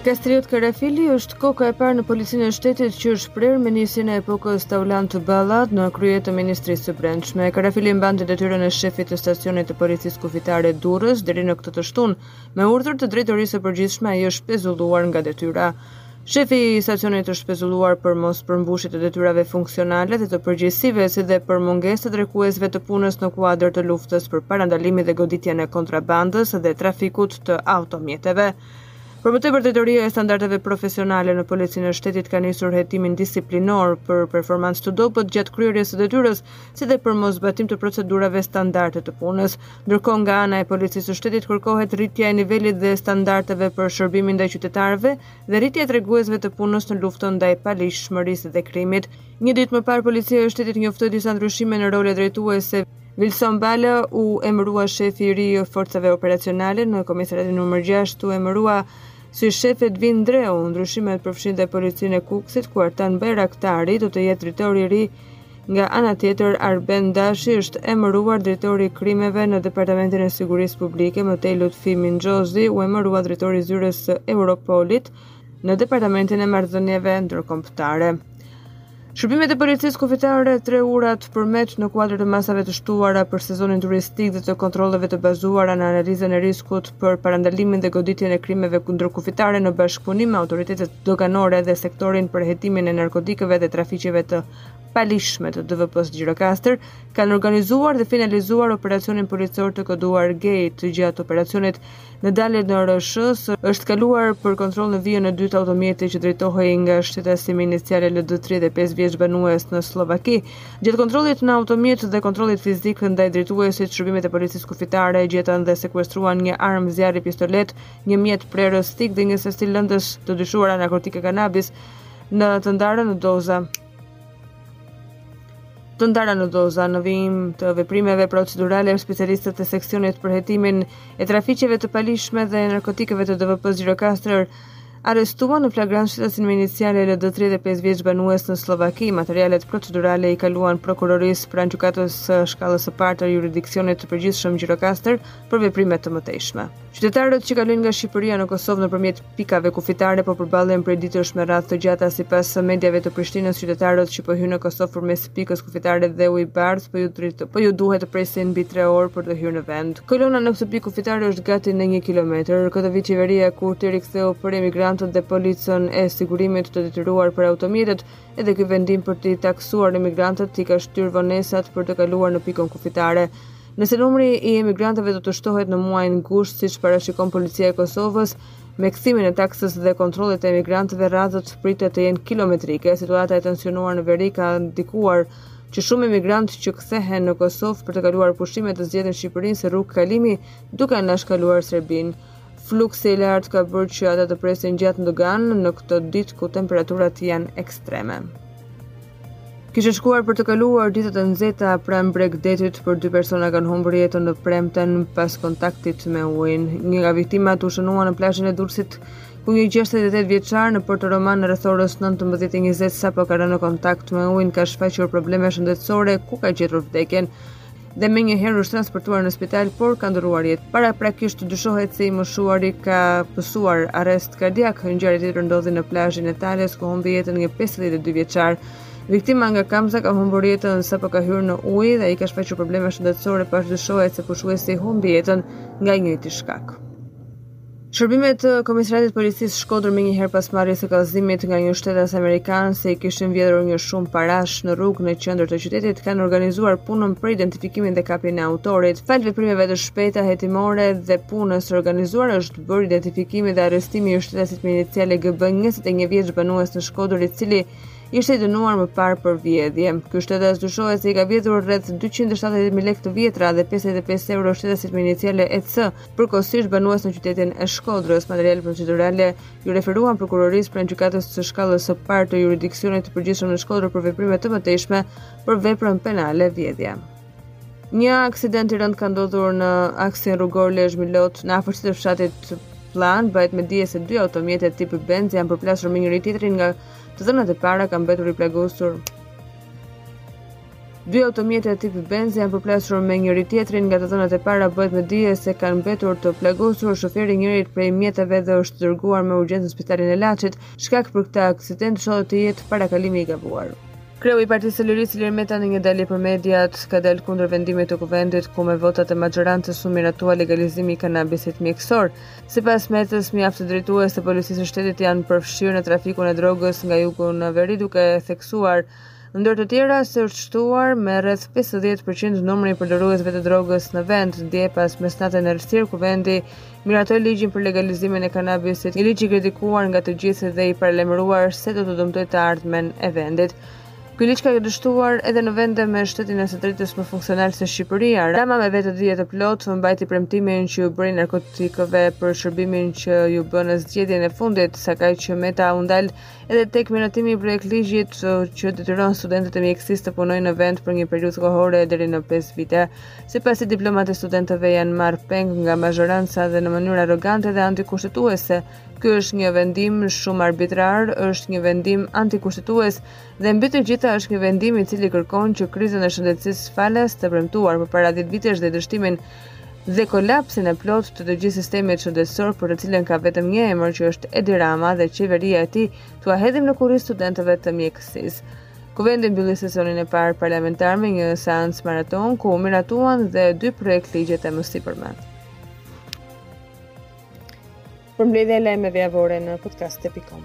Kastriot Karafili është koka e parë në policinë e shtetit që është prerë me nisjen e epokës Taulant Balla në krye të Ministrisë së Brendshme. Karafili mbante detyrën e shefit të stacionit të policisë kufitare Durrës deri në këtë të shtunë. Me urdhër të drejtorisë së përgjithshme ai është pezulluar nga detyra. Shefi i stacionit është pezulluar për mospërmbushje të detyrave funksionale dhe të përgjegjësive, si dhe për mungesë të treguesve të punës në kuadër të luftës për parandalimin dhe goditjen e kontrabandës dhe trafikut të automjeteve. Për më tepër, Drejtoria e Standardeve Profesionale në Policinë e Shtetit ka nisur hetimin disiplinor për performancë të dobët gjatë kryerjes së detyrës, si dhe për moszbatim të procedurave standarde të punës. Ndërkohë nga ana e Policisë së Shtetit kërkohet rritja e nivelit dhe standardeve për shërbimin ndaj qytetarëve dhe rritja e treguesve të punës në luftën ndaj paligjshmërisë dhe krimit. Një ditë më parë Policia e Shtetit njoftoi disa ndryshime në role drejtuese. Vilson Bala u emërua shef i ri i Forcave Operacionale, në Komisariatin numër gjashtë u emërua si shef Edvin Ndreu. Ndryshimet përfshijnë dhe Policinë e Kukësit, ku Artan Bajraktari do të jetë drejtori i ri Nga ana tjetër, Arben Dashi është emëruar drejtor i krimeve në Departamentin e Sigurisë Publike, më tej Lutfi Minxhozi u emërua drejtor i zyrës së Europolit në Departamentin e Marrëdhënieve Ndërkombëtare. Shërbimet e policisë kufitare Tre Urat Përmet në kuadër të masave të shtuara për sezonin turistik dhe të kontrolleve të bazuara në analizën e riskut për parandalimin dhe goditjen e krimeve ndërkufitare në bashkëpunim me autoritetet doganore dhe sektorin për hetimin e narkotikëve dhe trafiqeve të paligjshme të DVP-së Gjirokastër, kanë organizuar dhe finalizuar operacionin policor të koduar Gate. Gjatë operacionit, në dalje në RSH, është kaluar për kontroll në vijën e dytë automjeti që drejtohej nga shtetasi me iniciale LD 35 vjeç banues në Sllovaki. Gjatë kontrollit në automjet dhe kontrollit fizik ndaj drejtuesit, shërbimet e policisë kufitare gjetën dhe sekuestruan një armë zjarri pistoletë, një mjet prerës thikë dhe një sasi lënde të dyshuar narkotike kanabis, të ndara në doza Të ndara në doza në vijim të veprimeve procedurale specialistët e seksionit për hetimin e trafiqeve të paligjshme dhe narkotikëve të DVP-së Gjirokastër arrestuan në flagrancë shtetasin me iniciale LD 35 vjeç banues në Sllovaki. Materialet procedurale i kaluan prokurorisë pranë gjykatës së shkallës së parë të juridiksionit të përgjithshëm Gjirokastër për veprime të mëtejshme. Qytetarët që kalojnë nga Shqipëria në Kosovë nëpërmjet pikave kufitare po përballen prej ditësh me radhë të gjata sipas mediave të Prishtinës qytetarët që po hyjnë në Kosovë përmes pikës kufitare Dheu i Bardhë po ju po ju duhet të presin mbi 3 orë për të hyrë në vend. Kolona në këtë pikë kufitare është gati në 1 kilometër. Këtë vit qeveria Kurti riktheu për emigrantët dhe policën e sigurimit të detyruar për automjetet Edhe ky vendim për të taksuar emigrantët i ka shtyrë vonesat për të kaluar në pikën kufitare. Nëse numri i emigrantëve do të shtohet në muajin gusht, siç parashikon Policia e Kosovës, me kthimin e taksës dhe kontrollit të emigrantëve radhët pritet të jenë kilometrike. Situata e tensionuar në veri ka ndikuar që shumë emigrantë që kthehen në Kosovë për të kaluar pushime të zgjedhin Shqipërinë si rrugë kalimi duke anashkaluar Serbinë. Fluksi i lartë ka bërë që ata të presin gjatë në doganë në këto ditë ku temperaturat janë ekstreme. Kishin shkuar për të kaluar ditët e nxehta pranë bregdetit, por dy persona kanë humbur jetën të premten pas kontaktit me ujin. Një nga viktimat u shënua në plazhin e Durrësit, ku një 68 vjeçar në Porto Romano rreth orës 19:20 sapo ka rënë në kontakt me ujin ka shfaqur probleme shëndetësore ku ka gjetur vdekjen. dhe menjëherë është transportuar në spital, por ka ndërruar jetë. Paraprakisht dyshohet se i moshuari ka pësuar arrest kardiak, ngjarja tjetër ndodhi në plazhin e Tales, ku humbi jetën një 52 vjeçar. Viktima nga Kamza ka humbur jetën sapo ka hyrë në ujë dhe ai ka shfaqur probleme shëndetësore pas dyshohet se pushuesi humbi jetën nga i njëjti shkak. Shërbimet e Komisariatit të Policisë Shkodër menjëherë pas marrjes së kallëzimit nga një shtetas amerikan se i kishin vjedhur një shumë parash në rrugë në qendër të qytetit kanë organizuar punën për identifikimin dhe kapjen e autorit. Falë veprimeve të shpejta hetimore dhe punës së organizuar është bërë identifikimi dhe arrestimi i shtetasit me iniciale GB 21 vjeç banues në Shkodër i cili ishte i dënuar më parë për vjedhje. Ky shtetas dyshohet se i ka vjedhur rreth 270.000 lekë të vjetra dhe 55 euro shtetasit me iniciale EC përkohësisht banues në qytetin e Shkodrës, materialet procedurale iu referuan prokurorisë pranë gjykatës së shkallës së parë të juridiksionit të përgjithshëm në Shkodër për veprime të mëtejshme për veprën penale vjedhje. Një aksident i rëndë ka ndodhur në aksin rrugor Lezhë Milot në afërsi të fshatit Pllanë, bëhet me dije se dy automjete tip Benz janë përplasur me njëri tjetrin nga të dhënat e para kanë mbetur i plagosur. Dy automjete tip Benz janë përplasur me njëri tjetrin, nga të dhënat e para bëhet me dije se kanë mbetur të plagosur shoferi i njërit prej mjeteve dhe është dërguar me urgjencë në spitalin e Laçit. Shkak për këtë aksident dyshohet të jetë parakalimi i gabuar. Kreu i Partisë së Lirisë Ilir Meta në një dalje për mediat ka dalë kundër vendimit të Kuvendit ku me votat e mazhorancës u miratua legalizimi i kanabisit mjekësor. Sipas Metës, mjaft drejtues të Policisë së Shtetit janë përfshirë në trafikun e drogës nga jugu në veri duke theksuar Ndër të tjera, se është shtuar me rreth pesëdhjetë për qind numri i përdoruesve të drogës në vend. Dje pas mesnate në errësirë, Kuvendi miratoi ligjin për legalizimin e kanabisit, një ligj i kritikuar nga të gjithë dhe i paralajmëruar se do të dëmtojë të ardhmen e vendit. Ky ligj ka dështuar edhe në vende me shtetin e së drejtës më funksional se Shqipëria. Rama me vetëdije të plotë mbajti premtimin që iu bëri narkotikëve për shërbimin që i bënë në zgjedhjet e fundit, sakaq Meta u ndal Edhe tek miratimi i projektligjit që detyron studentët e mjekësisë të punojnë në vend për një periudhë kohore deri në 5 vite, sipas tij diplomat e studentëve janë marrë peng nga mazhoranca dhe në mënyrë arrogante dhe antikushtetuese. Ky është një vendim shumë arbitrar, është një vendim antikushtetues dhe mbi të gjitha është një vendim i cili kërkon që krizën e shëndetësisë falas të premtuar përpara 10 vitesh dhe dështimin dhe kolapsin e plotë të të gjithë sistemit shëndetësor për të cilën ka vetëm një emër që është Edi Rama dhe qeveria e tij, t'ua hedhim në kurriz studentëve të mjekësisë. Kuvendi mbylli sesionin e parë parlamentar me një seancë maraton ku u miratuan dhe dy projektligjet e mësipërme. përmbledhja e lajmeve javore në podcast.com.